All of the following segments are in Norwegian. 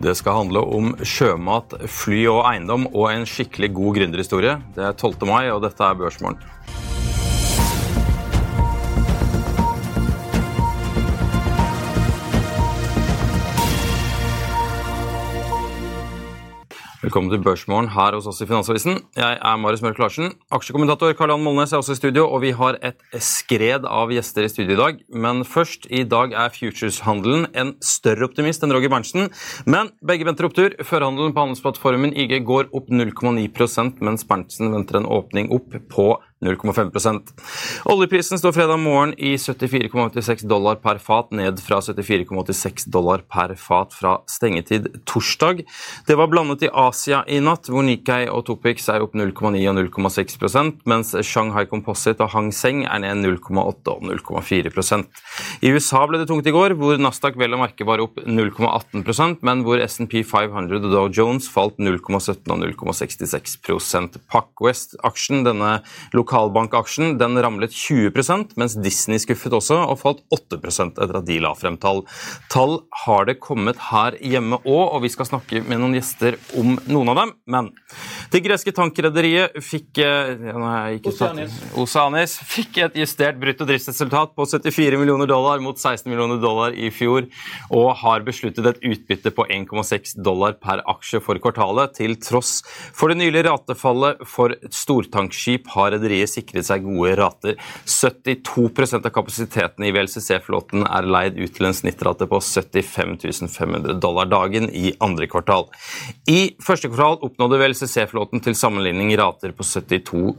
Det skal handle om sjømat, fly og eiendom og en skikkelig god gründerhistorie. Det er 12. mai, og dette er Børsmorgen. Velkommen til Børsmorgen her hos oss i Finansavisen. Jeg er Marius Mørk Larsen. Aksjekommentator Karl-Ann Molnes er også i studio, og vi har et skred av gjester i studio i dag. Men først, i dag er futures-handelen en større optimist enn Roger Berntsen. Men begge venter opptur. Førhandelen på handelsplattformen IG går opp 0,9% mens Berntsen venter en åpning opp på 0,5 Oljeprisen står fredag morgen i 74,86 dollar per fat, ned fra 74,86 dollar per fat fra stengetid torsdag. Det var blandet i Asia i natt, hvor Nikkei og Topix er opp 0,9 og 0,6% mens Shanghai Composite og Hang Seng er ned 0,8 og 0,4% I USA ble det tungt i går, hvor Nasdaq vel å merke var opp 0,18% men hvor SNP 500 og Dow Jones falt 0,17 og 0,66% PacWest-aksjen, denne lokalbankaksjen den ramlet 20% mens Disney skuffet også og falt 8 etter at de la frem tall. Tall har det kommet her hjemme òg, og vi skal snakke med noen gjester om noen av dem. Men det greske tankrederiet fikk ja, Oceanis. Oceanis fikk et justert brutto driftsresultat på 74 millioner dollar mot 16 millioner dollar i fjor, og har besluttet et utbytte på 1,6 dollar per aksje for kvartalet. Til tross for det nylige ratefallet for stortankskip har rederiet rederiet sikret seg gode rater. 72% av kapasiteten i VLCC-flåten er leid ut til en snittrate på 75 500 dollar dagen i andre kvartal. I første kvartal oppnådde VLCC-flåten til sammenligning rater på 72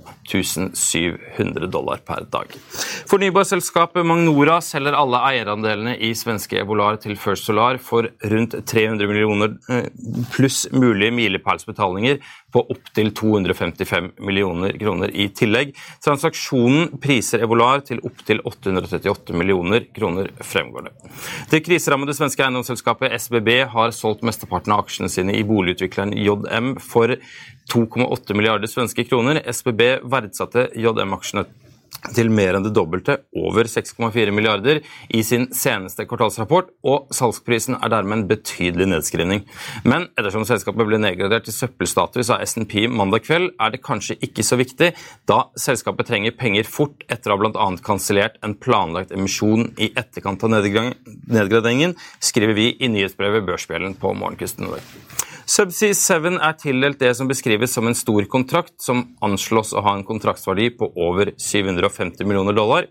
700 dollar per dag. Fornybarselskapet Magnora selger alle eierandelene i svenske Evolar til First Solar for rundt 300 millioner eh, pluss mulige milepælsbetalinger på opptil 255 millioner kroner i tillegg. Transaksjonen priser Evolar til opptil 838 millioner kroner, fremgår det. Det kriserammede svenske eiendomsselskapet SBB har solgt mesteparten av aksjene sine i boligutvikleren JM for 2,8 milliarder svenske kroner. SBB verdsatte JM-aksjene til mer enn det dobbelte, over 6,4 milliarder, i sin seneste kvartalsrapport, og salgsprisen er dermed en betydelig nedskrivning. Men ettersom selskapet ble nedgradert til søppelstatus av SNP mandag kveld, er det kanskje ikke så viktig, da selskapet trenger penger fort etter å ha bl.a. kansellert en planlagt emisjon i etterkant av nedgraderingen, skriver vi i nyhetsbrevet Børsbjellen på Morgenkusten i dag. Subsea 7 er tildelt det som beskrives som en stor kontrakt, som anslås å ha en kontraktsverdi på over 750 millioner dollar.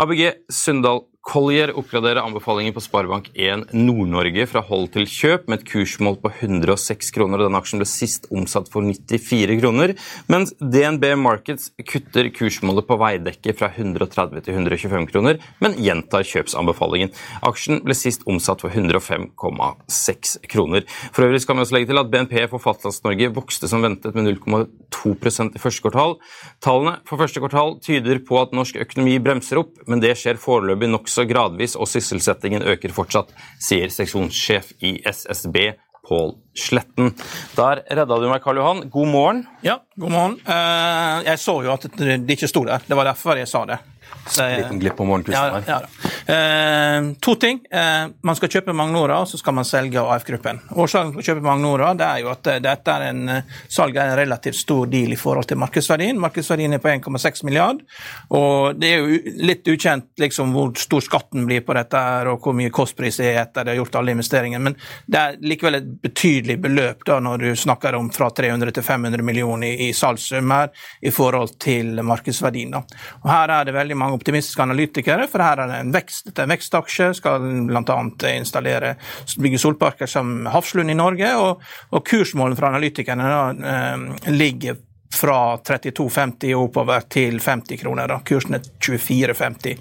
ABG Sundal Collier oppgraderer anbefalingen på Sparebank1 Nord-Norge fra hold til kjøp med et kursmål på 106 kroner. og Denne aksjen ble sist omsatt for 94 kroner, mens DNB Markets kutter kursmålet på Veidekke fra 130 til 125 kroner, men gjentar kjøpsanbefalingen. Aksjen ble sist omsatt for 105,6 kroner. For øvrig skal vi også legge til at BNP for Fastlands-Norge vokste som ventet med 0,2% i første kvartal. Tallene for første kvartal tyder på at norsk økonomi bremser opp, men det skjer foreløpig nok nokså gradvis, og sysselsettingen øker fortsatt, sier seksjonssjef i SSB, Pål Sletten. Der redda du meg, Karl Johan. God morgen. Ja, god morgen. Eh, jeg så jo at det ikke sto der. Det var derfor jeg sa det. Så, Liten glipp på morgenkvisten ja, ja, eh, to ting. Eh, man skal kjøpe Magnora, og så skal man selge AF-gruppen. Årsaken til å kjøpe Magnora det er jo at eh, dette er en, eh, salg er en relativt stor deal i forhold til markedsverdien. Markedsverdien er på 1,6 milliard, og det er jo litt ukjent liksom, hvor stor skatten blir på dette og hvor mye kostpris det er etter de har gjort alle investeringene, men det er likevel et betydelig beløp da når du snakker om fra 300 til 500 millioner i, i salgssum her i forhold til markedsverdien. Da. Og her er det veldig mange optimistiske analytikere, for her er det en vekst. Dette er en vekstaksje, skal bl.a. installere, bygge solparker som Hafslund i Norge, og, og kursmålene fra analytikerne da, eh, ligger fra 32,50 og oppover til 50 kroner. Da. Kursen er 24,50.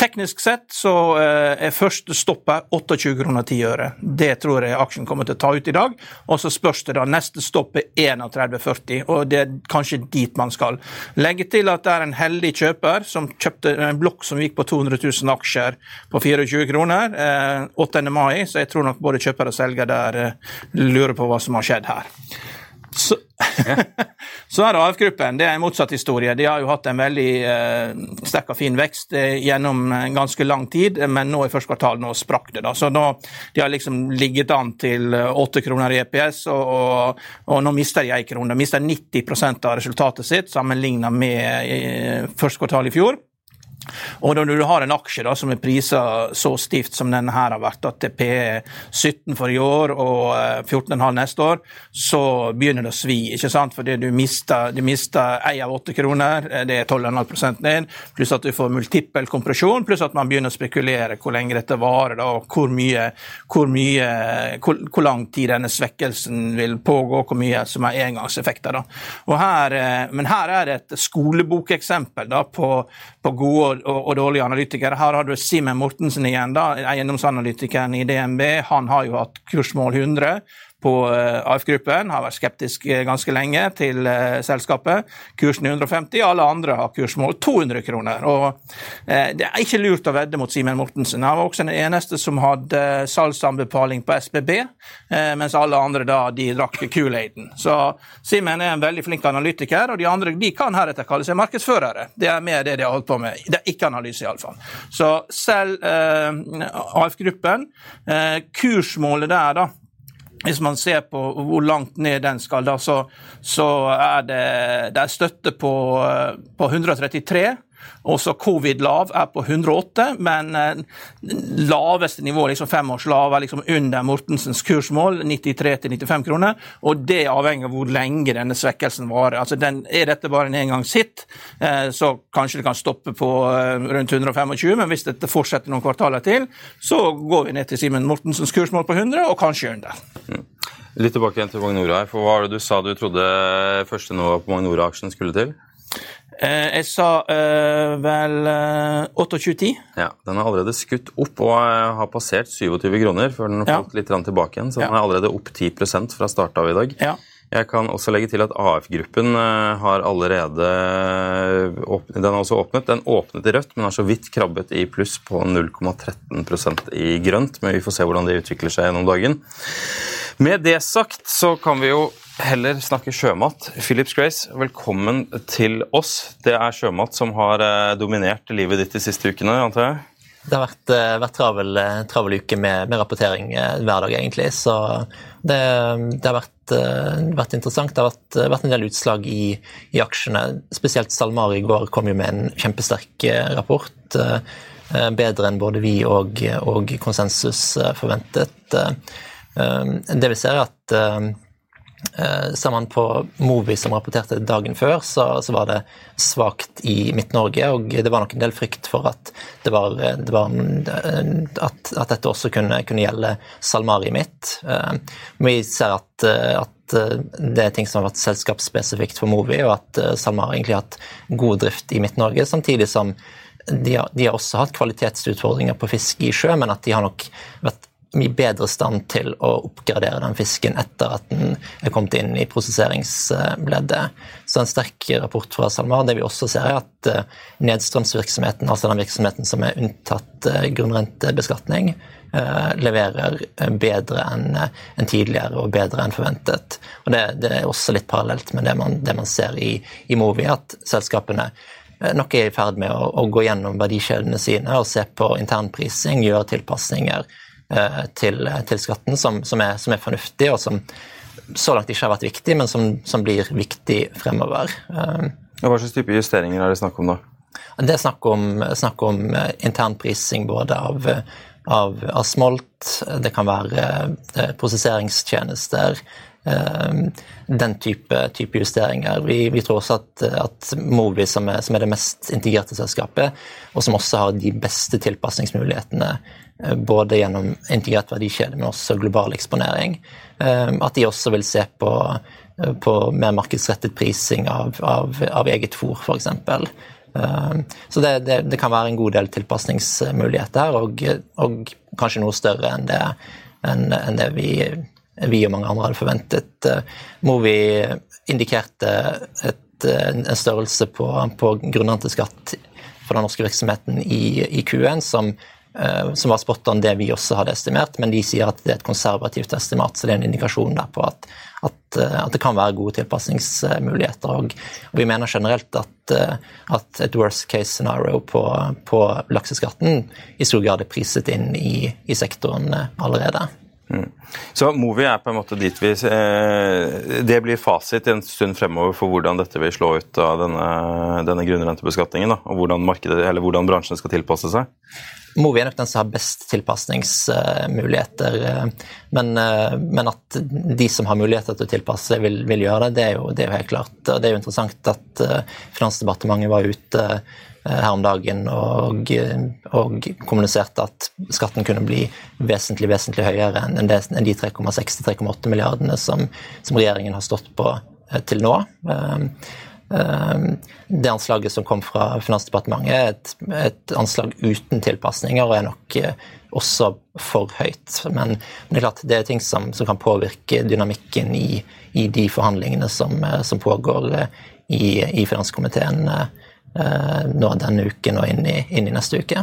Teknisk sett så eh, er første stoppet 28 kroner 10 øre. Det tror jeg aksjen kommer til å ta ut i dag. Og så spørs det da neste stopp er 31,40, og det er kanskje dit man skal. Legge til at det er en heldig kjøper som kjøpte en blokk som gikk på 200 000 aksjer på 24 kroner eh, 8. mai, så jeg tror nok både kjøper og selger der eh, lurer på hva som har skjedd her. Så, så er det AF-gruppen. Det er en motsatt historie. De har jo hatt en veldig eh, sterk og fin vekst eh, gjennom en ganske lang tid, men nå i første kvartal nå sprakk det. da. Så nå, De har liksom ligget an til eh, åtte kroner i EPS, og, og, og nå mister de én krone. De mister 90% av resultatet sitt sammenlignet med eh, første kvartal i fjor. Og når du har en aksje da, som er prisa så stivt som denne her har vært, at det er PE 17 for i år og 14,5 neste år, så begynner det å svi. ikke sant? Fordi du mister, du av åtte kroner, det er 12,5% ned, pluss at du får multippel kompresjon, pluss at man begynner å spekulere hvor lenge dette varer, da, og hvor mye, hvor, mye hvor, hvor, lang tid denne svekkelsen vil pågå, hvor mye som er engangseffekter. da. Og her, men her er det et skolebokeksempel da, på, på gode og, og, dårlige analytikere. Her har du Simen Mortensen igjen, da, eiendomsanalytikeren i DNB. Han har jo hatt kursmål 100 på eh, AF-gruppen, har vært skeptisk eh, ganske lenge til uh, selskapet. Kursen er 150, alle andre har kursmål 200 kroner. Og Det er ikke lurt å vedde mot Simen Mortensen. Han var også den eneste som hadde salgsanbefaling på SBB, mens alle andre da de drakk Kool-Aiden. Så Simen er en veldig flink analytiker, og de andre de kan heretter kalle seg markedsførere. Det er mer det de har holdt på med. Det er ikke analyse, iallfall. Så selv AF-gruppen, kursmålet der, da hvis man ser på hvor langt ned den skal, da, så, så er det, det er støtte på, på 133. Også covid-lav er på 108, men eh, laveste nivå, liksom femårslav, er liksom under Mortensens kursmål, 93-95 kroner. Og det avhenger av hvor lenge denne svekkelsen varer. Altså den, er dette bare en engangshit, eh, så kanskje det kan stoppe på eh, rundt 125, men hvis dette fortsetter noen kvartaler til, så går vi ned til Simen Mortensens kursmål på 100, og kanskje under. Mm. Litt tilbake igjen til Magnora. for Hva var det du sa du trodde første nivå på Magnora-aksjen skulle til? Eh, jeg sa uh, vel uh, 28,10. Ja, Den har allerede skutt opp og har passert 27 kroner før den har ja. litt tilbake igjen. Så den er allerede opp 10% fra start av i dag. Ja. Jeg kan også legge til at AF-gruppen har allerede Den har også åpnet. Den åpnet i rødt, men har så vidt krabbet i pluss på 0,13% i grønt. Men vi får se hvordan det utvikler seg gjennom dagen. Med det sagt så kan vi jo heller snakke sjømat. Philips Grace, velkommen til oss. Det er sjømat som har eh, dominert livet ditt de siste ukene, antar jeg? Det har vært, eh, vært travel, eh, travel uke med, med, rapportering hver dag, egentlig. Så det, det har vært, vært, interessant. Det har vært, vært en del utslag i, i, aksjene. Spesielt SalMar i går kom jo med en kjempesterk rapport. Bedre enn både vi og, og konsensus forventet. Det vi ser, er at ser man på Movi som rapporterte dagen før, så, så var det svakt i Midt-Norge. Og det var nok en del frykt for at, det var, det var, at, at dette også kunne, kunne gjelde SalMari i Midt. Eh, vi ser at, at, det er ting som har vært selskapsspesifikt for Movi, og at SalMari egentlig har hatt god drift i Midt-Norge, samtidig som de har, de har, også hatt kvalitetsutfordringer på fisk i sjø, men at de har nok vært mye bedre stand til å oppgradere den fisken etter at den er kommet inn i prosesseringsleddet. Så en sterk rapport fra SalMar. Det vi også ser, er at eh, nedstrømsvirksomheten, altså den virksomheten som er unntatt eh, grunnrentebeskatning, eh, leverer bedre enn tidligere og bedre enn forventet. Og det, det, er også litt parallelt med det man, det man ser i, i Movi, at selskapene nok er i ferd med å, å gå gjennom verdikjedene sine og se på internprising, gjøre tilpasninger til, til skatten som, som, er, som, er, fornuftig, og som så langt ikke har vært viktig, men som, som blir viktig fremover. Eh, hva slags type justeringer er det snakk om da? Det er snakk om, snakk om eh, internprising både av, av, av, smolt, det kan være prosesseringstjenester, den type, type justeringer. Vi, vi, tror også at, at Movi, som er, som er, det mest integrerte selskapet, og som også har de beste tilpasningsmulighetene Eh, både gjennom integrert verdikjede, men også global eksponering. Eh, at de også vil se på på mer markedsrettet prising av, av, av eget fôr, f.eks. Så det, det, det, kan være en god del tilpasningsmuligheter og, og kanskje noe større enn det, enn, enn det vi, vi, og mange andre hadde forventet. Movi indikerte et, en størrelse på, på grunnrenteskatt for den norske virksomheten i, i Q1 som Eh, som var spot on det vi også hadde estimert, men de sier at det er et konservativt estimat, så det er en indikasjon der på at, at, eh, at det kan være gode tilpasningsmuligheter. Og, og vi mener generelt at, eh, at et worst case scenario på, på, lakseskatten i stor grad er priset inn i, i sektoren allerede. Mm. Så Movi er på en måte dit vi Det blir fasit en stund fremover for hvordan dette vil slå ut av denne, denne grunnrentebeskatningen, og hvordan, markedet, eller hvordan bransjen skal tilpasse seg? Movi er nok den som har best tilpasningsmuligheter. Eh, men, eh, men, at de som har muligheter til å tilpasse seg, vil, vil, gjøre det, det er, jo, det er, jo, helt klart. Og det er jo interessant at eh, Finansdepartementet var ute her om dagen og, og kommuniserte at skatten kunne bli vesentlig vesentlig høyere enn, de 3,6-3,8 milliardene som, som, regjeringen har stått på til nå. Det anslaget som kom fra Finansdepartementet, er et, et anslag uten tilpasninger og er nok eh, også for høyt. Men, men, det er klart det er ting som, som kan påvirke dynamikken i, i de forhandlingene som, eh, som pågår eh, i, i finanskomiteen nå denne uken og inn i, inn i neste uke.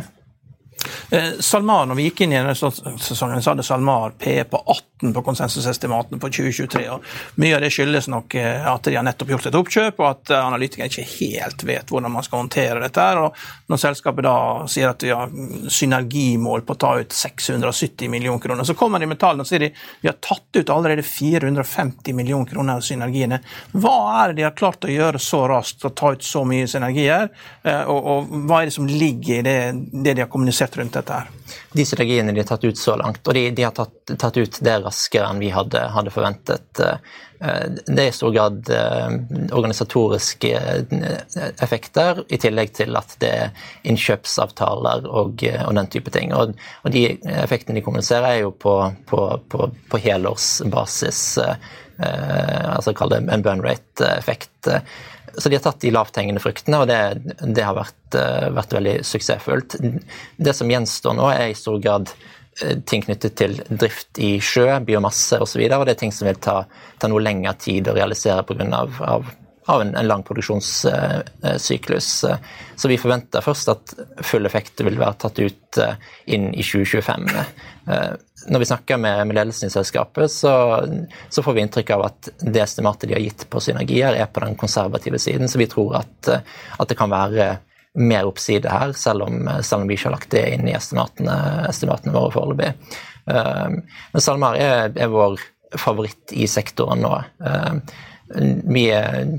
Eh, SalMar, når vi gikk inn i denne sesongen, så hadde SalMar P på 18 på konsensusestimatene på 2023. og Mye av det skyldes nok eh, at de har nettopp gjort et oppkjøp, og at analytikere analytikerne ikke helt vet hvordan man skal håndtere dette. og Når selskapet da sier at de har synergimål på å ta ut 670 millioner kroner, så kommer de med tallene og sier de vi har tatt ut allerede 450 millioner kroner av synergiene. Hva er det de har klart å gjøre så raskt, å ta ut så mye synergier, og, og hva er det som ligger i det, det de har kommunisert rundt dette her? De strategiene de har tatt ut så langt, og de, de har tatt, tatt, ut det raskere enn vi hadde, hadde, forventet. Eh, det er i stor grad eh, organisatoriske eh, effekter, i tillegg til at det er innkjøpsavtaler og, og den type ting. Og, og, de effektene de kommuniserer, er jo på, på, på, på helårsbasis. altså kall det en burn rate-effekt. Så de har tatt de lavthengende fruktene, og det, det har vært, uh, vært, veldig suksessfullt. Det som gjenstår nå, er i stor grad uh, ting knyttet til drift i sjø, biomasse osv., og, så videre, og det er ting som vil ta, ta noe lengre tid å realisere pga. Av, av, av en, en lang produksjonssyklus. Så vi forventer først at full effekt vil være tatt ut uh, inn i 2025 når vi snakker med, med ledelsen i selskapet, så, så, får vi inntrykk av at det estimatet de har gitt på synergier, er på den konservative siden. Så vi tror at, at det kan være mer oppside her, selv om, selv om, vi ikke har lagt det inn i estimatene, estimatene våre foreløpig. Men SalMar er, er, vår favoritt i sektoren nå. Vi, uh,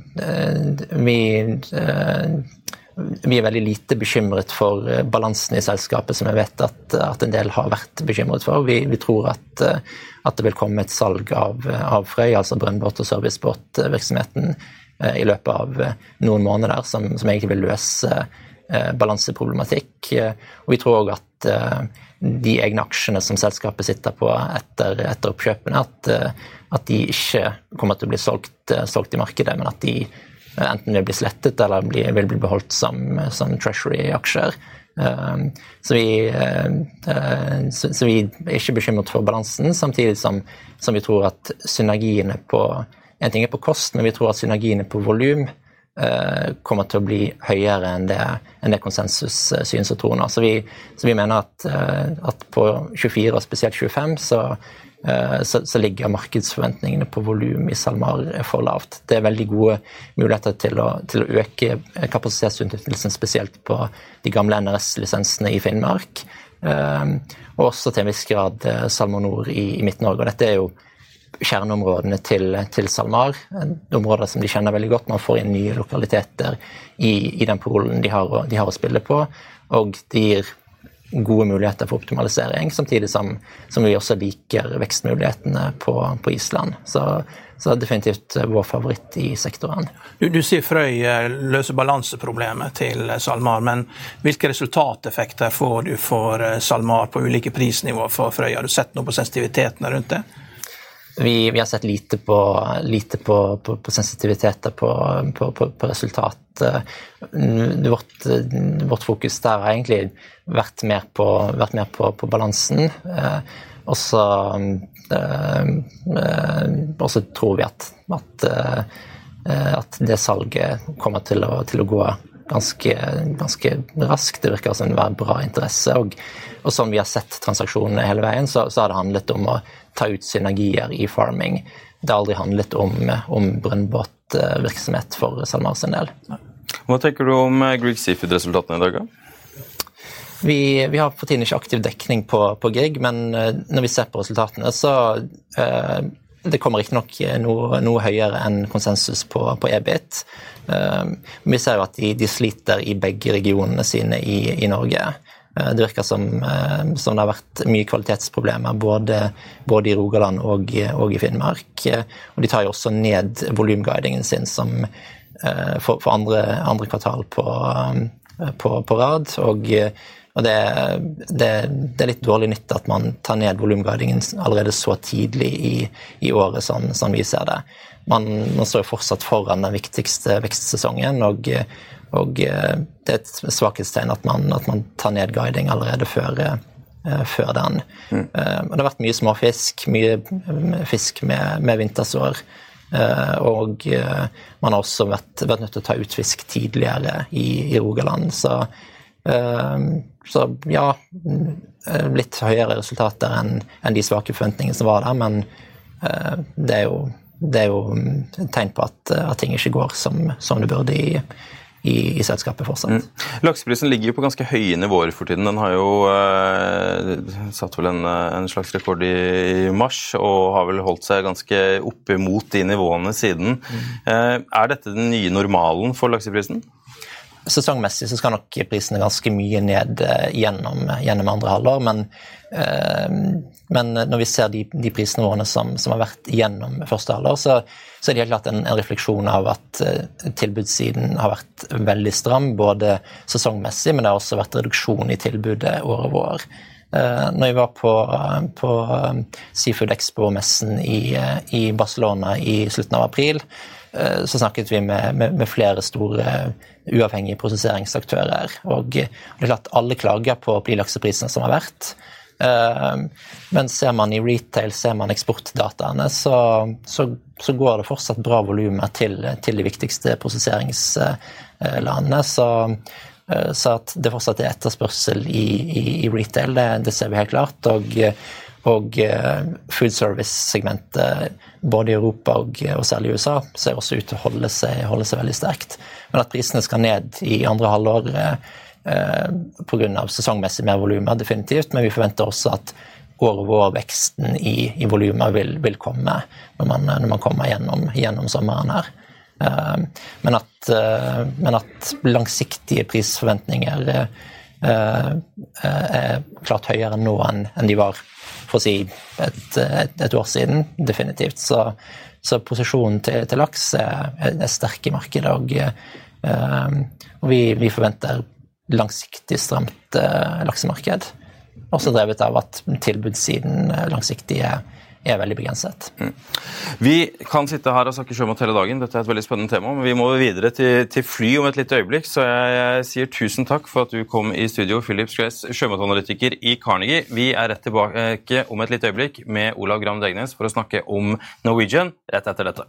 vi er veldig lite bekymret for eh, balansen i selskapet, som jeg vet at, at en del har vært bekymret for. Vi, vi tror at, eh, at, det vil komme et salg av, av Frøy, altså brønnbåt- og servicebåtvirksomheten, eh, i løpet av noen måneder, som, som egentlig vil løse balanseproblematikk. Og vi tror òg at de egne aksjene som selskapet sitter på etter, etter oppkjøpene, at, at, de ikke kommer til å bli solgt, solgt i markedet, men at de enten vil bli slettet eller bli, vil bli beholdt som, som treasury-aksjer. Um, så vi, så, vi, er ikke bekymret for balansen, samtidig som, som, vi tror at synergiene på En ting er på kost, men vi tror at synergiene på volum kommer til å bli høyere enn det, enn det konsensus synes å tro nå. Så vi, så vi mener at, uh, at på 24, og spesielt 25, så Eh, så, så, ligger markedsforventningene på volum i SalMar for lavt. Det er veldig gode muligheter til å, til å øke kapasitetsutnyttelsen, spesielt på de gamle NRS-lisensene i Finnmark. Eh, og også til en viss grad eh, SalmoNor i, i Midt-Norge. og Dette er jo kjerneområdene til, til, SalMar. Områder som de kjenner veldig godt. Man får inn nye lokaliteter i, i den polen de har, de har å spille på. Og det gir gode muligheter for optimalisering, samtidig som, som vi også liker vekstmulighetene på, på Island. Så, så definitivt vår favoritt i sektoren. Du, du sier Frøy eh, løser balanseproblemet til SalMar, men hvilke resultateffekter får du for eh, SalMar på ulike prisnivåer for Frøy? Har du sett noe på sensitivitetene rundt det? Vi, vi, har sett lite på, lite på, på, på sensitiviteter på, resultat. Vårt, vårt, fokus der har egentlig vært mer på, vært mer balansen. Og så tror vi at, at, at, det salget kommer til å, til å gå ganske, ganske, raskt. Det virker som det være bra interesse. Og, og som vi har sett transaksjonene hele veien, så, så, har det handlet om å ta ut synergier i farming. Det har aldri handlet om, om brønnbåtvirksomhet for SalMar sin del. Hva tenker du om Grieg Seafood-resultatene i dag? Vi, vi, har for tiden ikke aktiv dekning på, på Grieg, men eh, når vi ser på resultatene, så eh, det kommer riktignok noe, noe høyere enn konsensus på, på EBIT. Eh, vi ser jo at de, de, sliter i begge regionene sine i, i Norge. Eh, det virker som, eh, som, det har vært mye kvalitetsproblemer både, både i Rogaland og, og, i Finnmark. Eh, og de tar jo også ned volumguidingen sin som, for, for andre, andre, kvartal på, på, på rad. Og, og det, det, det, er litt dårlig nytt at man tar ned volumguidingen allerede så tidlig i, i året, sånn, sånn, vi ser det. Man, man står jo fortsatt foran den viktigste vekstsesongen. og og eh, det er et svakhetstegn at man, at man tar ned guiding allerede før, eh, før den. Mm. Eh, det har vært mye småfisk, mye fisk med, med vintersår. Og man har også vært, vært, nødt til å ta ut fisk tidligere i, i Rogaland. Så, så, ja Litt høyere resultater enn en de svake forventningene som var der, men det er jo, det er jo et tegn på at, at ting ikke går som, som det burde i, i, i selskapet fortsatt. Mm. Lakseprisen ligger jo på ganske høye nivåer for tiden. Den har jo eh, satt vel en, en, slags rekord i, i, mars og har vel holdt seg ganske oppimot de nivåene siden. Mm. Eh, er dette den nye normalen for lakseprisen? Sesongmessig så skal nok prisene ganske mye ned eh, gjennom, gjennom andre halvår, men, øh, men, når vi ser de, de prisnivåene som, som, har vært gjennom første halvår, så, så, er det helt klart en, en refleksjon av at tilbudssiden har vært veldig stram, både sesongmessig, men det har også vært reduksjon i tilbudet år over år. Uh, når jeg var på, på Seafood Expo-messen i, i Barcelona i slutten av april, Eh, så snakket vi med, med, med flere store uavhengige prosesseringsaktører. Og det er klart alle klager på lakseprisen som har vært. Eh, men ser man i retail, ser man eksportdataene, så, så, så går det fortsatt bra volumer til, til, de viktigste prosesseringslandene. Så, eh, så, at det fortsatt er etterspørsel i, i, i retail, det, det, ser vi helt klart. Og, og food service-segmentet både i Europa og, og særlig i USA, ser også ut til å holde seg, holde seg, veldig sterkt. Men at prisene skal ned i andre halvår eh, pga. sesongmessig mer volumer, definitivt. Men vi forventer også at år over år veksten i, i volumer vil, vil, komme når man, når man kommer gjennom, gjennom, sommeren her. Eh, men, at, eh, men, at, langsiktige prisforventninger eh, eh, er klart høyere nå enn, enn de var for å si et, et, et år siden, definitivt. Så, så posisjonen til, til, laks er, er sterk i markedet, og, uh, og vi, vi, forventer langsiktig stramt uh, laksemarked. Også drevet av at tilbudssiden langsiktig er er veldig begrenset. Mm. Vi kan sitte her og snakke sjømat hele dagen, dette er et veldig spennende tema, men vi må videre til, til fly om et lite øyeblikk. Så jeg, jeg, sier tusen takk for at du kom i studio, Philip Skress, sjømatanalytiker i Carnegie. Vi er rett tilbake om et lite øyeblikk med Olav Gram Degnes for å snakke om Norwegian rett etter dette.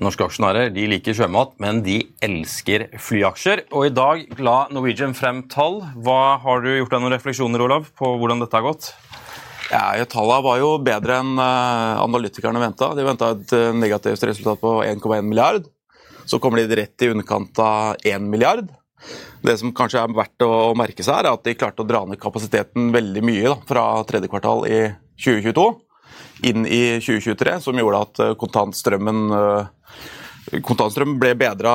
Norske aksjonærer de liker sjømat, men de elsker flyaksjer. Og i dag la Norwegian frem tall. Hva Har du gjort deg noen refleksjoner Olav, på hvordan dette har gått? Ja, Tallene var jo bedre enn eh, analytikerne venta. De venta et eh, negativt resultat på 1,1 milliard. Så kommer de rett i underkant av 1 milliard. Det som kanskje er verdt å merke seg, er at de klarte å dra ned kapasiteten veldig mye da, fra tredje kvartal i 2022 inn i 2023, som gjorde at eh, kontantstrømmen eh, Kontantstrømmen ble bedra,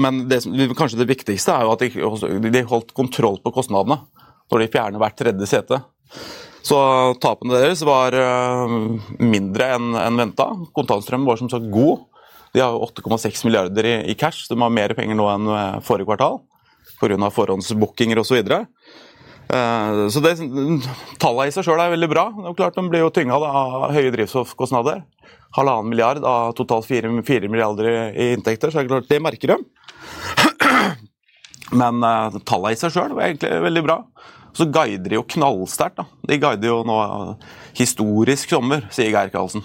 men det, kanskje det viktigste er jo at de, de holdt kontroll på kostnadene når de fjerner hvert tredje sete. Så tapene deres var øh, mindre enn en venta. Kontantstrømmen var som sagt god. De har 8,6 milliarder i, i cash, de har mer penger nå enn øh, forrige kvartal pga. forhåndsbookinger osv. Så. Eh, det, tallene i seg sjøl er veldig bra. Det er jo klart De blir jo tynga av høye drivstoffkostnader. Halvannen milliard av totalt fire, fire milliarder i, inntekter, så det er klart det merker de. Men uh, tallene i seg sjøl var egentlig veldig bra. Så guider de jo knallsterkt. De guider jo nå eh, historisk sommer, sier Geir Karlsen.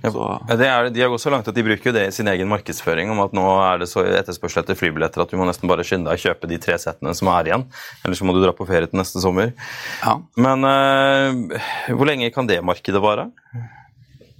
Så, Ja, det er, de har gått så langt at de bruker jo det i sin egen markedsføring om at nå er det så etterspørsel etter flybilletter at du må nesten bare skynde deg å kjøpe de tre settene som er igjen. Eller så må du dra på ferie til neste sommer. ja. Men uh, hvor lenge kan det markedet vare?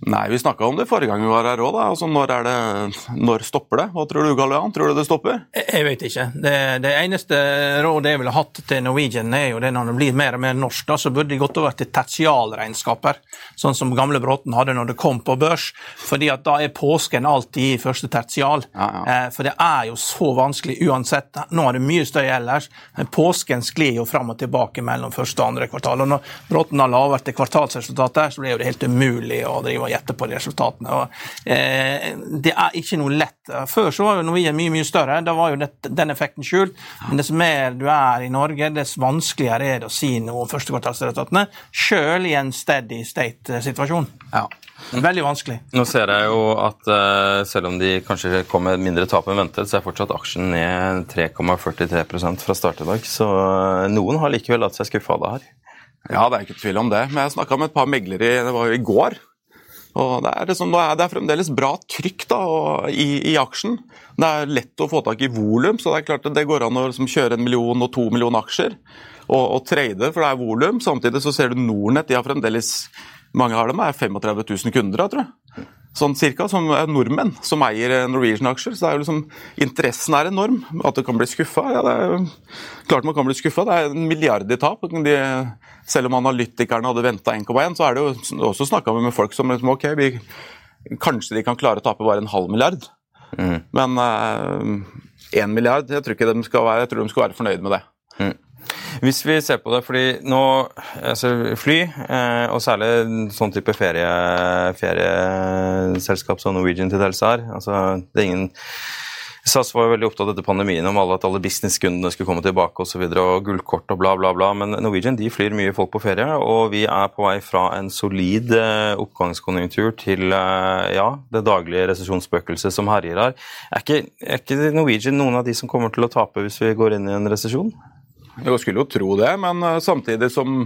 Nei, vi snakka om det forrige gang vi var her òg. Altså, når, er det, når stopper det? Hva tror du, Gallian? Tror du det stopper? Jeg vet ikke. Det, det eneste rådet jeg ville hatt til Norwegian, er jo det når det blir mer og mer norsk, da, så burde de gått over til tertialregnskaper, sånn som gamle Bråten hadde når det kom på børs. fordi at da er påsken alltid i første tertial. Ja, ja. Eh, for det er jo så vanskelig uansett. Nå er det mye støy ellers, men påsken sklir jo fram og tilbake mellom første og andre kvartal. Og når Bråten har lavere kvartalsresultater, så blir jo det helt umulig å drive og gjette på de resultatene. Og, eh, det er ikke noe lett. Før så var jo Norwegian mye mye større, da var jo det, den effekten skjult. Men dess mer du er i Norge, dess vanskeligere er det å si noe om førstekvartalsresultatene, sjøl i en steady state-situasjon. Ja. Veldig vanskelig. Nå ser jeg jo at uh, selv om de kanskje kom med mindre tap enn ventet, så er fortsatt aksjen ned 3,43 fra start i dag. Så uh, noen har likevel latt seg skuffe av det her. Ja, det er ikke tvil om det. Men jeg snakka med et par meglere i- det var jo i går. Og det er, liksom, det er- fremdeles bra trykk da, i, i aksjen. Det er lett å få tak i volum, så det er klart det går an å liksom, kjøre en million og to millioner aksjer og, og trade, for det er volum. Samtidig så ser du Nornett, de har fremdeles mange av dem er 35 000 kunder, da, tror jeg. Sånn cirka, som er nordmenn som eier eh, Norwegian-aksjer. Så det er jo liksom, interessen er enorm. At du kan bli skuffa, ja, det er klart man kan bli skuffa. Det er en milliard i tap. De, selv om analytikerne hadde venta 1,1, så er det jo også snakka med folk som liksom, ok, vi, kanskje de kan klare å tape bare en halv milliard. Men én milliard, jeg tror ikke de skal være, jeg tror de skal være fornøyd med det. Hvis vi ser på det, fordi nå altså Fly, eh, og særlig sånn type ferie, ferieselskap som Norwegian til dels er altså, det er ingen SAS var jo veldig opptatt etter pandemien om alle, at alle businesskundene skulle komme tilbake osv. Og, så videre, og gullkort og bla, bla, bla. Men Norwegian de flyr mye folk på ferie, og vi er på vei fra en solid eh, oppgangskonjunktur til eh, ja, det daglige resesjonsspøkelset som herjer her. Er ikke, er ikke Norwegian noen av de som kommer til å tape hvis vi går inn i en resesjon? Jeg skulle jo tro det, men eh, samtidig som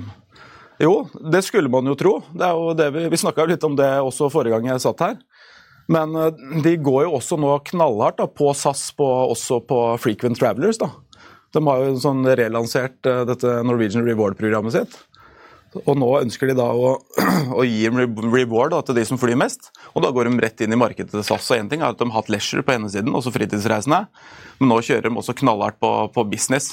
Jo, det skulle man jo tro. Det er jo det vi vi snakka litt om det også forrige gang jeg satt her. Men eh, de går jo også nå knallhardt da, på SAS, på, også på Frequent Travelers. da. De har jo sånn relansert eh, dette Norwegian Reward-programmet sitt. Og nå ønsker de da å, å gi en reward da, til de som flyr mest. Og da går de rett inn i markedet til SAS. Og én ting er at de har hatt leisure på ene siden, også fritidsreisende. Men nå kjører de også knallhardt på, på business.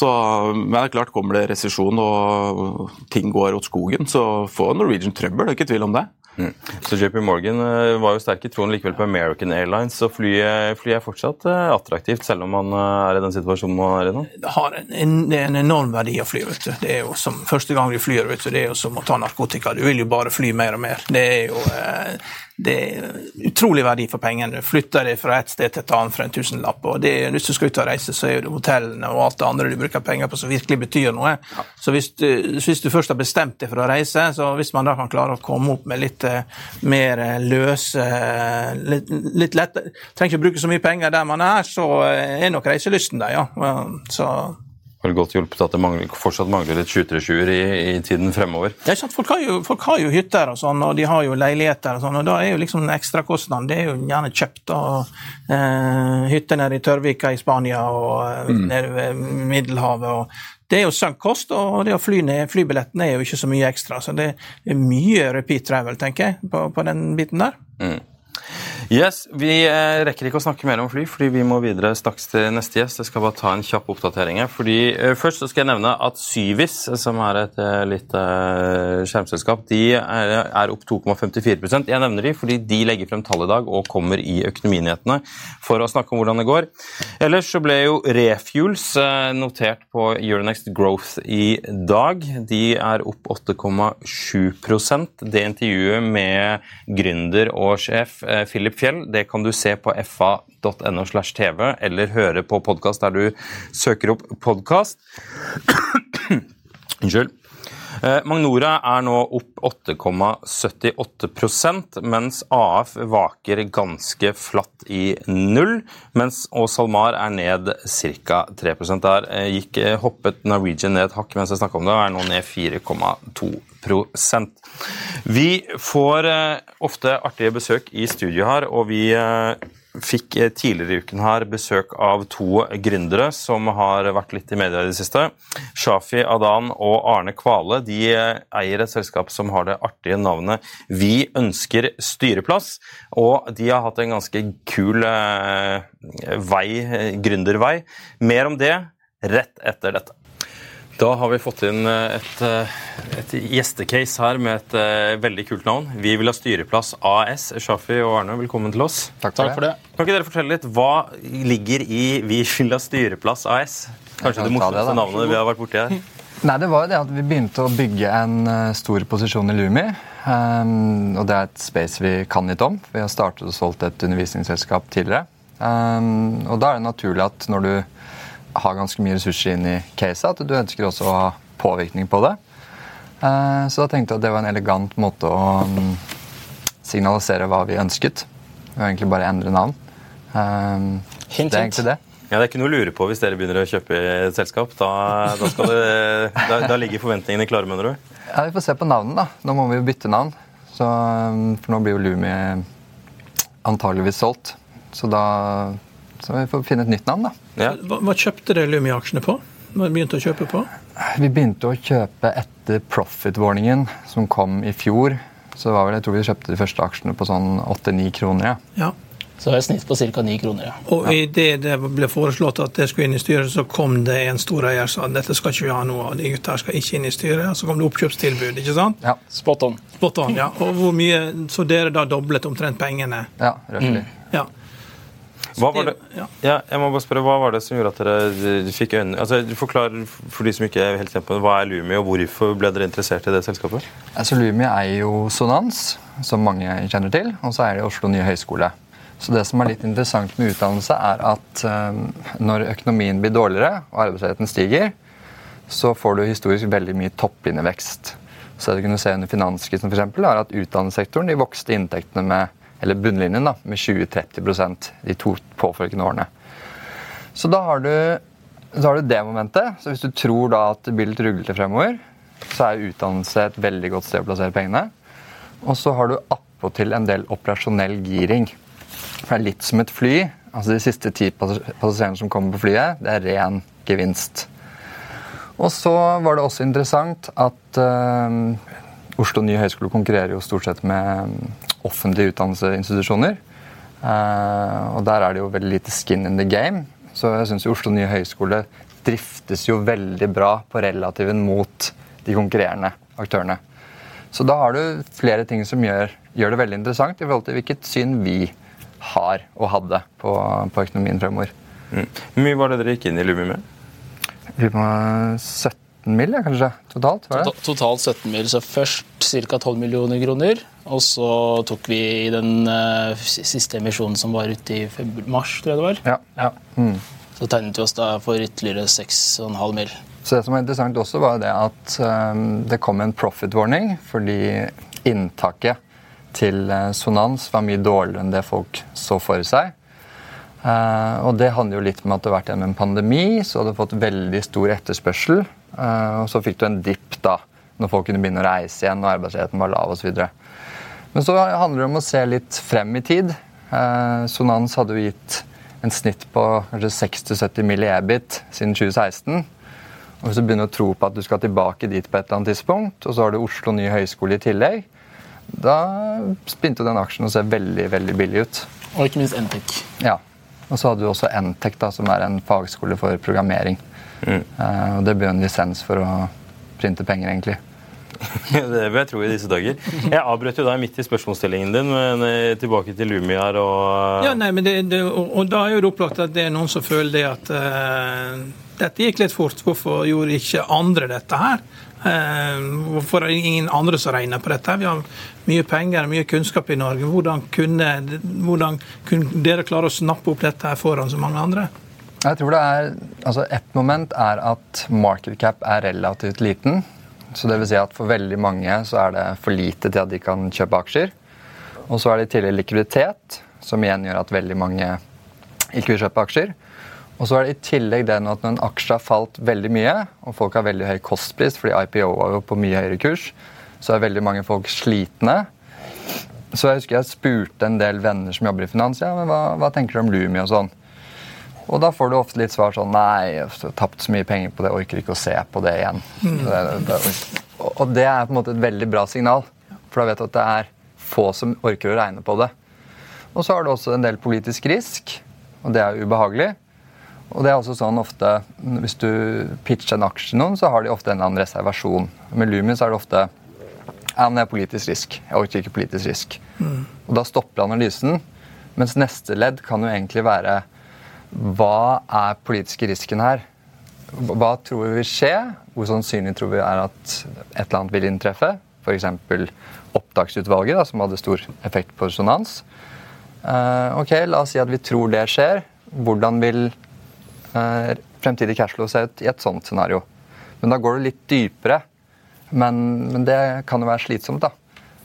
Så, men det er klart, kommer det resesjon og ting går åt skogen, så får Norwegian trøbbel. Det er ikke tvil om det. Så JP Morgan eh, var jo sterk i troen likevel på American Airlines, så flyet, flyet er fortsatt eh, attraktivt, selv om man eh, er i den situasjonen man er i nå. Det har en, en, en enorm verdi å fly. vet du. Det er jo som Første gang du flyr, vet du, det er jo som å ta narkotika. Du vil jo bare fly mer og mer. Det er jo eh, det er utrolig verdi for pengene. Du flytter deg fra et sted til et annet for en tusenlapp. og det, Hvis du skal ut og reise, så er det hotellene og alt det andre du bruker penger på som virkelig betyr noe. Så hvis du, hvis du først har bestemt deg for å reise, så hvis man da kan klare å komme opp med litt eh, mer eh, løse eh, Litt, litt lettere Trenger ikke å bruke så mye penger der man er, så er nok reiselysten der, ja. Så Vel godt hjulpet at det mangler, fortsatt mangler litt 737 i, i tiden fremover. Det er sant, folk, har jo, folk har jo hytter og sånn, og de har jo leiligheter og sånn, og da er jo liksom ekstrakostnaden det er jo gjerne kjøpt. og eh, Hytter nede i Tørvika i Spania og mm. nede ved Middelhavet. og Det er jo sunk kost, og det å fly ned flybilletten er jo ikke så mye ekstra. Så det er mye repeat travel, tenker jeg, på, på den biten der. Yes, Vi eh, rekker ikke å snakke mer om fly, fordi vi må videre straks til neste gjest. Jeg skal bare ta en kjapp oppdatering fordi eh, Først så skal jeg nevne at Syvis, som er et eh, lite skjermselskap, de er, er opp 2,54% Jeg nevner de fordi de legger frem tall i dag og kommer i Økonominyhetene for å snakke om hvordan det går. Ellers så ble jo Refuels notert på Euronext Growth i dag. De er opp 8,7% Det intervjuet med gründer og sjef Philip Fjell det kan du se på fa.no slash tv, eller høre på podkast der du søker opp podkast. Unnskyld. Eh, Magnora er nå opp 8,78% mens AF vaker ganske flatt i null. Mens og SalMar er ned ca. 3% Der eh, gikk, eh, hoppet Norwegian ned et hakk mens jeg snakka om det, og er nå ned 4,2 Vi får ofte artige besøk i studio her, og vi fikk tidligere i uken her besøk av to gründere som har vært litt i media i det siste. Shafi Adan og Arne Kvale de eier et selskap som har det artige navnet Vi ønsker styreplass. Og de har hatt en ganske kul eh, vei, gründervei. Mer om det rett etter dette. Da har vi fått inn et, et gjestecase her med et uh, veldig kult navn. Vi vil ha styreplass AS. Shafi og Arne, velkommen til oss. Takk for, for det. Kan ikke dere fortelle litt, Hva ligger i Vi vil ha styreplass AS? Kanskje det morsomste navnet vi har vært borti her? Nei, det var jo det at Vi begynte å bygge en stor posisjon i Lumi. Um, og Det er et space vi kan litt om. Vi har startet og solgt et undervisningsselskap tidligere. Um, og Da er det naturlig at når du har ganske mye ressurser inn i caset, at du ønsker også å ha påvirkning på det. Uh, så da tenkte jeg at det var en elegant måte å um, signalisere hva vi ønsket. Og egentlig bare endre navn. Hint, hint, det er egentlig det. Ja, Det er ikke noe å lure på hvis dere begynner å kjøpe et selskap. Da, da, det, da, da ligger forventningene klare, mener du? Ja, Vi får se på navnet, da. Nå må vi jo bytte navn. Så, for nå blir jo Lumi antageligvis solgt. Så da så vi får finne et nytt navn, da. Ja. Hva, hva, kjøpte dere Lumi-aksjene på? Hva begynte å kjøpe på? Vi begynte å kjøpe etter profit-warningen som kom i fjor. Så var vel, jeg tror vi kjøpte de første aksjene på sånn 8-9 kroner. ja. ja. Så det er snitt på ca. 9 kroner. ja. Og i det det ble foreslått at det skulle inn i styret, så kom det en stor eier og sa dette skal ikke vi ha noe av, de gutta skal ikke inn i styret. Så kom det oppkjøpstilbud, ikke sant? Ja. Spot on. Spot on, ja. Og hvor mye, Så dere da doblet omtrent pengene? Ja, røftlig. Mm. Ja. Hva var det, ja. jeg må bare spørre, hva var det som gjorde at dere fikk øynene altså, Forklar for de som ikke er helt kjent på Hva er Lumi, og hvorfor ble dere interessert i det selskapet? Altså, Lumi er jo Sonans, som mange kjenner til, og så er det Oslo nye høgskole. Så det som er litt interessant med utdannelse, er at um, når økonomien blir dårligere og arbeidsledigheten stiger, så får du historisk veldig mye topplinjevekst. Så det du kunne se under finanskrisen eksempel, er at utdanningssektoren de vokste inntektene med eller bunnlinjen da, med 20-30 de to påfølgende årene. Så da har, du, så har, du, det momentet. Så hvis du tror da at det blir litt ruglete fremover, så er utdannelse et veldig godt sted å plassere pengene. Og så har du appåtil en del operasjonell giring. For det er litt som et fly. altså De siste ti passasjerene som kommer på flyet, det er ren gevinst. Og så var det også interessant at øh, Oslo nye høgskole konkurrerer jo stort sett med offentlige utdannelsesinstitusjoner. Uh, og der er det jo veldig lite skin in the game. Så jeg syns Oslo nye høgskole driftes jo veldig bra på relativen mot de konkurrerende aktørene. Så da har du flere ting som gjør, gjør det veldig interessant i forhold til hvilket syn vi har og hadde på, på økonomien fremover. Mm. Hvor mye var det dere gikk inn i Lumi med? Vi var 17 mil, mill. kanskje, totalt? var det? Totalt 17 mill. så først ca. 12 millioner kroner. Og så tok vi i den uh, siste emisjonen som var ute i mars, tror jeg det var. Ja, ja. Mm. Så tegnet vi oss da for ytterligere 6,5 mill. Så det som var interessant også, var det at um, det kom en profit warning fordi inntaket til uh, Sonans var mye dårligere enn det folk så for seg. Uh, og det handler jo litt med at det har vært en pandemi, så hadde har fått veldig stor etterspørsel. Uh, og så fikk du en dipp da, når folk kunne begynne å reise igjen og arbeidsledigheten var lav osv. Men så handler det om å se litt frem i tid. Uh, Sonans hadde jo gitt en snitt på kanskje 60-70 mill. EBIT siden 2016. Og Hvis du begynner å tro på at du skal tilbake dit på et eller annet tidspunkt, og så har du Oslo nye høyskole i tillegg, da begynte den aksjen å se veldig veldig billig ut. Og ikke minst Ntek. Ja. Og så hadde du også Entec, da, som er en fagskole for programmering. Eh, og det blir jo en lisens for å printe penger, egentlig. Det vil jeg tro i disse dager. Jeg avbrøt jo deg midt i spørsmålsstillingen din, men eh, tilbake til Lumi her og Ja, nei, men det, det, og, og da er jo det opplagt at det er noen som føler det at uh, dette gikk litt fort. Hvorfor gjorde ikke andre dette her? Uh, hvorfor er det ingen andre som regner på dette? Vi har mye penger og mye kunnskap i Norge. Hvordan kunne, hvordan kunne dere klare å snappe opp dette her foran så mange andre? Jeg tror det er, altså Et moment er at market cap er relativt liten. Så det vil si at For veldig mange så er det for lite til at de kan kjøpe aksjer. Og så er det i tillegg likviditet, som igjen gjør at veldig mange ikke vil kjøpe aksjer. Og så er det i tillegg den at når en aksje har falt veldig mye, og folk har veldig høy kostpris fordi IPO var jo på mye høyere kurs, så er veldig mange folk slitne. Så jeg husker jeg spurte en del venner som jobber i finans, ja, men hva, hva tenker du om Lumi og sånn. Og da får du ofte litt svar sånn Nei, jeg har tapt så mye penger på det, orker ikke å se på det igjen. Det, det, og det er på en måte et veldig bra signal, for da vet du at det er få som orker å regne på det. Og så har du også en del politisk risk, og det er ubehagelig. Og det er også sånn ofte, Hvis du pitcher en aksje til noen, så har de ofte en eller annen reservasjon. Med Lumi så er det ofte ja, men det er politisk risk. Jeg orker ikke politisk risk. Og da stopper analysen. Mens neste ledd kan jo egentlig være hva er politiske risken her? Hva tror vi vil skje? Hvor sannsynlig tror vi er at et eller annet vil inntreffe? F.eks. opptaksutvalget, da, som hadde stor effekt på resonans. Uh, ok, La oss si at vi tror det skjer. Hvordan vil uh, fremtidig cashflow se ut i et sånt scenario? Men da går det litt dypere. Men, men det kan jo være slitsomt, da.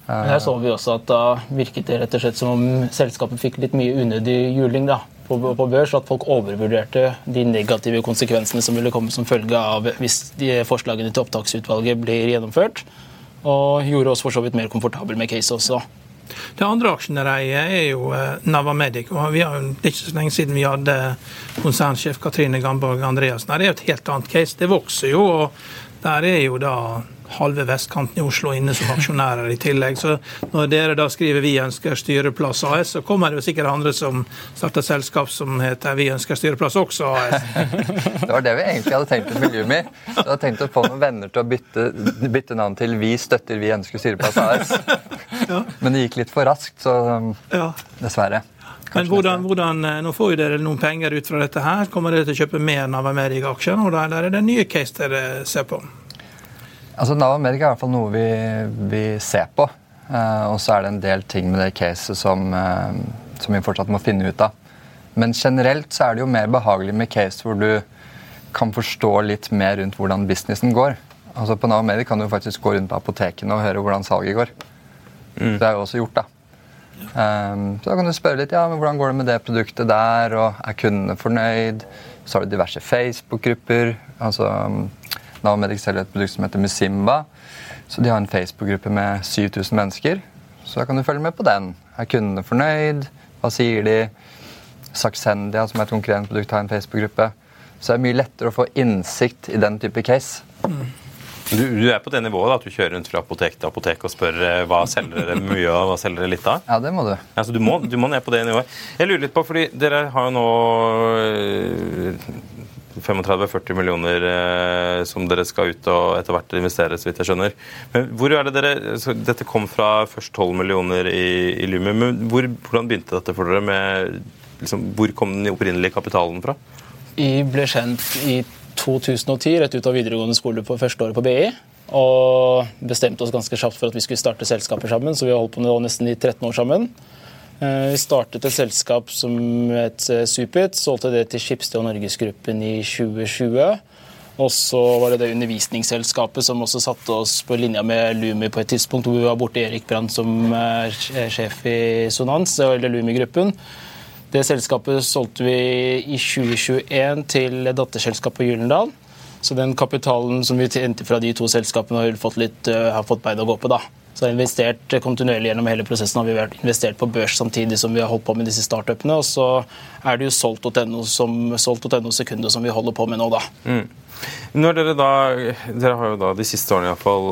Uh, her så vi også at Da virket det rett og slett som om selskapet fikk litt mye unødig juling da, på, på børs. At folk overvurderte de negative konsekvensene som ville komme som følge av hvis de forslagene til opptaksutvalget blir gjennomført. Og gjorde oss for så vidt mer komfortable med case også. Det andre aksjenereiet er jo eh, Navamedic. og vi har, er ikke så lenge siden vi hadde konsernsjef Katrine Gamborg Andreassen. Det er jo et helt annet case. Det vokser jo, og der er jo da halve vestkanten i Oslo inne som aksjonærer i tillegg. Så når dere da skriver 'Vi ønsker styreplass AS', så kommer det jo sikkert andre som starter selskap som heter 'Vi ønsker styreplass også AS'. Det var det vi egentlig hadde tenkt å miljøet med. Vi hadde tenkt å få noen venner til å bytte, bytte navn til 'Vi støtter Vi ønsker styreplass AS'. Men det gikk litt for raskt, så um, Ja. dessverre. Men hvordan, hvordan, eh, Nå får jo dere noen penger ut fra dette her. Kommer dere til å kjøpe mer Navamedic-aksjer? nå, eller er det nye case dere ser på? Altså, Nav-Amerika er i hvert fall noe vi, vi ser på. Uh, og så er det en del ting med det caset som, uh, som vi fortsatt må finne ut av. Men generelt så er det jo mer behagelig med case hvor du kan forstå litt mer rundt hvordan businessen går. Altså På Nav America kan du faktisk gå rundt på apotekene og høre hvordan salget går. Det er jo også gjort, da. Um, så da kan du spørre litt ja, men hvordan går det med det produktet der, og er kundene fornøyd? Så har du diverse Facebook-grupper. altså um, Nav Medic selger et produkt som heter Musimba. Så de har en Facebook-gruppe med 7000 mennesker. Så da kan du følge med på den. Er kundene fornøyd? Hva sier de? Saxendia, som er et konkurrerende produkt, har en Facebook-gruppe. Så det er mye lettere å få innsikt i den type case. Du, du er på det nivået da, at du kjører rundt fra apotek til apotek og spør eh, hva selger dere mye av, hva selger dere litt av? Ja, det må du. Altså, du, må, du må ned på det nivået. Jeg lurer litt på, fordi dere har jo nå eh, 35-40 millioner eh, som dere skal ut og etter hvert investere, så vidt jeg skjønner. Men hvor er det dere, Dette kom fra først 12 millioner i, i Lumi. men hvor, hvordan begynte dette for dere? med liksom, Hvor kom den opprinnelige kapitalen fra? Vi ble kjent i 2010, rett ut av videregående skole på første året på BI. Og bestemte oss ganske kjapt for at vi skulle starte selskaper sammen, så vi har holdt på nå nesten i 13 år sammen. Eh, Vi startet et selskap som het eh, Supit, solgte det til Skipsted og Norgesgruppen i 2020. Og så var det det undervisningsselskapet som også satte oss på linja med Lumi på et tidspunkt hvor vi var borte Erik Brandt som er sjef i Sonans, eller Lumi-gruppen. Det selskapet solgte vi i 2021 til datterselskapet Gyllendal. Så den kapitalen som vi tjente fra de to selskapene, har fått, litt, har fått bein å gå på. da. Så har vi investert kontinuerlig gjennom hele prosessen. har vi vært investert på børs samtidig som vi har holdt på med disse startupene. Og så er det jo solgt.no som, solgt.no Sekunde som vi holder på med nå, da. Når dere da, dere har jo da de siste årene i hvert fall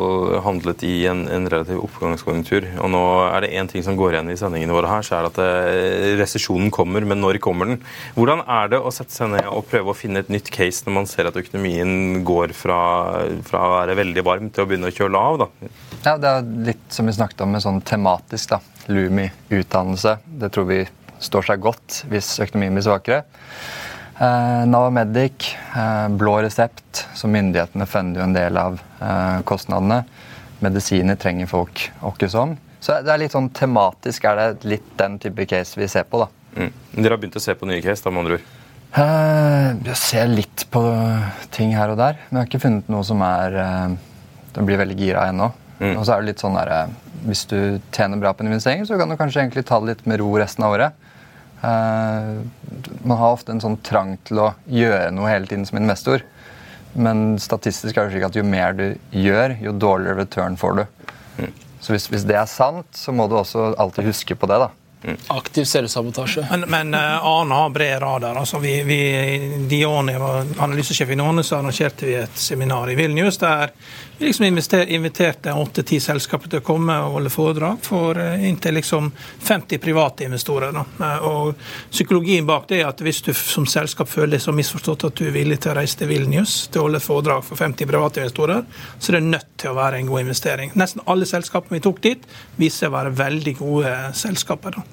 handlet i en, en relativ oppgangskonjunktur. og Nå er det én ting som går igjen i sendingene våre her, så er det at eh, resesjonen kommer, men når kommer den? Hvordan er det å sette seg ned og prøve å finne et nytt case når man ser at økonomien går fra, fra å være veldig varm til å begynne å kjøle av? da? Ja, Det er litt som vi snakket om med sånn tematisk. da. Lumi, utdannelse. Det tror vi står seg godt hvis økonomien blir svakere. Eh, Navamedic, eh, blå resept, så myndighetene funder jo en del av eh, kostnadene. Medisiner trenger folk åkke som. Så det er litt sånn tematisk er det litt den type case vi ser på, da. Mm. Dere har begynt å se på nye case, da, med andre ord? Eh, jeg ser litt på ting her og der, men jeg har ikke funnet noe som er eh, Den blir veldig gira ennå. Mm. Og så er det litt sånn der, eh, Hvis du tjener bra på en investering, så kan du kanskje egentlig ta det litt med ro resten av året. Uh, man har ofte en sånn trang til å gjøre noe hele tiden som investor. Men statistisk er det slik at jo mer du gjør, jo dårligere return får du. Så hvis, hvis det er sant, så må du også alltid huske på det. da. Aktiv selvsabotasje. Men, men eh, Arne har bred radar. altså vi, vi, jeg var analysesjef i Nåne, så arrangerte vi et seminar i Vilnius der vi liksom inviterte åtte-ti selskaper til å komme og holde foredrag for eh, inntil liksom 50 private investorer. Da. Eh, Og Psykologien bak det er at hvis du som selskap føler deg så misforstått at du er villig til å reise til Vilnius til å holde foredrag for 50 private investorer, så er det nødt til å være en god investering. Nesten alle selskapene vi tok dit, viser seg å være veldig gode selskaper. Da.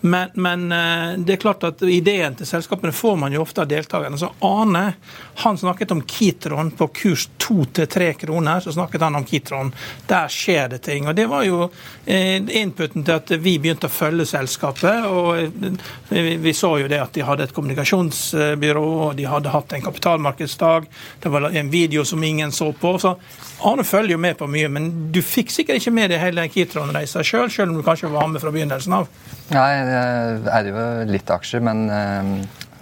Men, men eh, det er klart at ideen til selskapene får man jo ofte av deltakerne. Så Ane han snakket om Kitron på kurs to til tre kroner. Så snakket han om Kitron. Der skjer det ting. Og det var jo eh, inputen til at vi begynte å følge selskapet. Og eh, vi, så jo det at de hadde et kommunikasjonsbyrå, og de hadde hatt en kapitalmarkedsdag. Det var en video som ingen så på. Så Arne følger jo med på mye, men du fikk sikkert ikke med deg hele Kitron-reisa sjøl, selv om du kanskje var med fra begynnelsen av. Nei, jeg eide jo litt aksjer, men eh,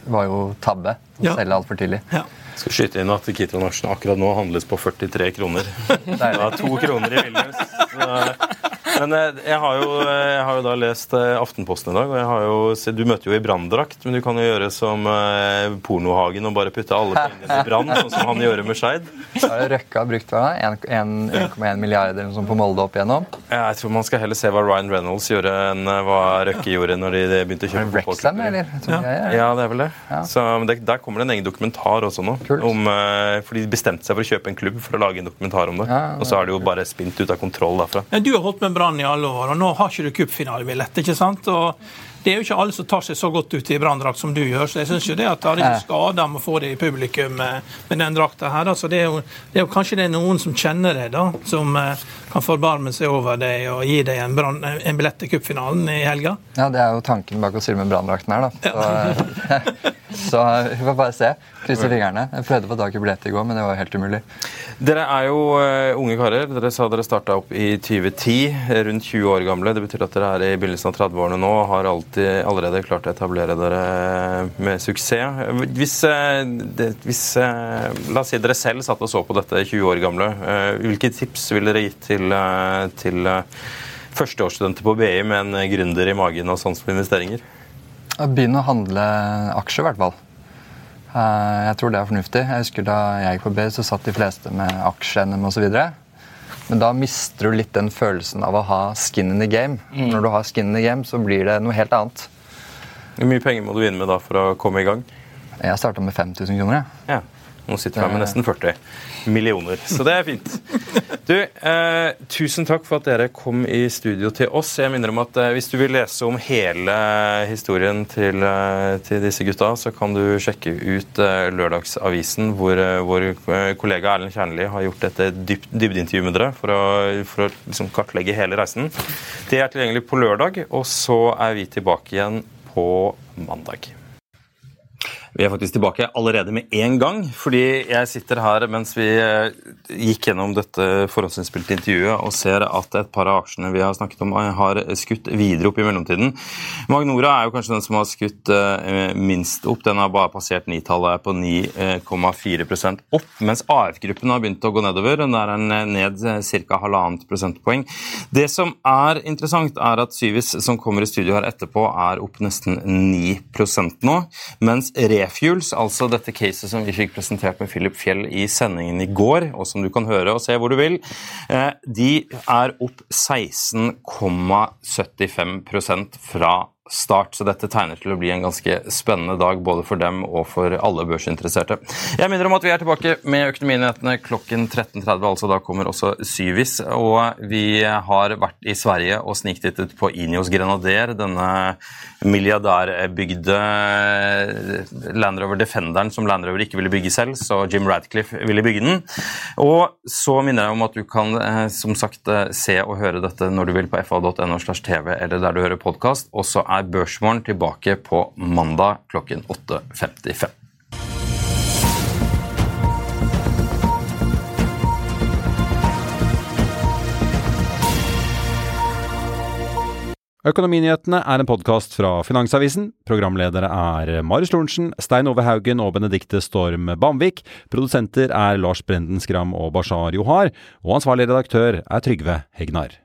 det var jo tabbe å Ja. selge altfor tidlig. Ja. Skal skyte inn at Kitron-aksjen akkurat nå handles på 43 kroner. Det er to kroner i Vilnius. Men eh, jeg har, jo, jeg har jo da lest eh, Aftenposten i dag, og jeg har jo, du møter jo i branndrakt, men du kan jo gjøre som eh, Pornohagen og bare putte alle pengene i brann, sånn som han gjør med Skeid. Da har Røkke har brukt 1,1 milliarder som på Molde opp igjennom. Jeg tror man skal heller se hva Ryan Reynolds gjorde, enn eh, hva Røkke gjorde når de begynte å kjøpe det Wrexham, eller? Ja. er. Ja, det er vel det. Ja. Så men det, Der kommer det en egen dokumentar også nå. Om, eh, for De bestemte seg for å kjøpe en klubb for å lage en dokumentar om det. Ja, Og så har det jo bare spint ut av kontroll derfra. Men Du har holdt med Brann i alle år, og nå har ikke du cupfinalebillett. ikke sant? Og det er jo ikke alle som tar seg så godt ut i branndrakt som du gjør, så jeg syns jo det at det er ikke skada med å få det i publikum med, med den drakta her. Altså, det, er jo, det er jo kanskje det er noen som kjenner deg, da, som eh, kan forbarme seg over deg og gi deg en, brand, en billett til cupfinalen i helga. Ja, Det er jo tanken bak å stille med branndrakten her, da. Så, så vi får bare se. Krysse fingrene. Jeg prøvde å få tak i billett i går, men det var helt umulig. Dere er jo eh, unge karer. Dere sa dere starta opp i 2010, eh, rundt 20 år gamle. Det betyr at dere er i begynnelsen av 30-årene nå og har alltid, allerede klart å etablere dere med suksess. Hvis, eh, hvis eh, La oss si dere selv satt og så på dette 20 år gamle. eh, Hvilke tips ville dere gitt til, eh, til eh, førsteårsstudenter på BI med en gründer i magen og sans for investeringer? Begynne å handle aksjer, i hvert fall. Eh, Jeg tror det er fornuftig. Jeg husker Da jeg gikk på B, så satt de fleste med aksje-NM osv. Men da mister du litt den følelsen av å ha skin in the game. Når du har skin in the game, så blir det noe helt annet. Hvor mye penger må du inn med da for å komme i gang? Jeg starta med 5000 kroner. ja. Ja. Nå sitter du her med nesten 40 millioner, så det er fint. Du, eh, Tusen takk for at dere kom i studio til oss. Jeg minner om at eh, Hvis du vil lese om hele historien til, eh, til disse gutta, så kan du sjekke ut eh, Lørdagsavisen, hvor eh, vår kollega Erlend Kjernli har gjort dette dypt, dybdeintervju med dere for å, for å liksom kartlegge hele reisen. Det er tilgjengelig på lørdag, og så er vi tilbake igjen på mandag. Vi er faktisk tilbake allerede med en gang, fordi jeg sitter her mens vi eh, gikk gjennom dette forhåndsinnspilte intervjuet og ser at et par av aksjene vi har snakket om, eh, har skutt videre opp i mellomtiden. Magnora er jo kanskje den som har skutt eh, minst opp. Den har bare passert nitallet, er på 9,4% opp, mens AF-gruppen har begynt å gå nedover. Den er en ned ca. halvannet prosentpoeng. Det som er interessant, er at Syvis, som kommer i studio her etterpå, er opp nesten 9% nå, mens e-fuels, altså dette caset som vi fikk presentert med Philip Fjell i sendingen i går, og som du kan høre og se hvor du vil, eh, de er opp 16,75% fra start, så dette tegner til å bli en ganske spennende dag både for dem og for alle børsinteresserte. Jeg minner om at vi er tilbake med Økonominyhetene klokken 13.30, altså da kommer også Syvis. Og vi har vært i Sverige og sniktittet på Inios Grenader, denne milliardærbygde Land Rover Defenderen som Land Rover ikke ville bygge selv, så Jim Radcliffe ville bygge den. Og så minner jeg om at du kan eh, som sagt eh, se og høre dette når du vil på fa.no slash tv eller der du hører podkast. Og så er Børsmorgen tilbake på mandag klokken 8.55. Økonominyhetene er en podkast fra Finansavisen. Programledere er Marius Lorentzen, Stein Ove Haugen og Benedikte Storm Bamvik. Produsenter er Lars Brenden Skram og Bashar Johar. Og ansvarlig redaktør er Trygve Hegnar.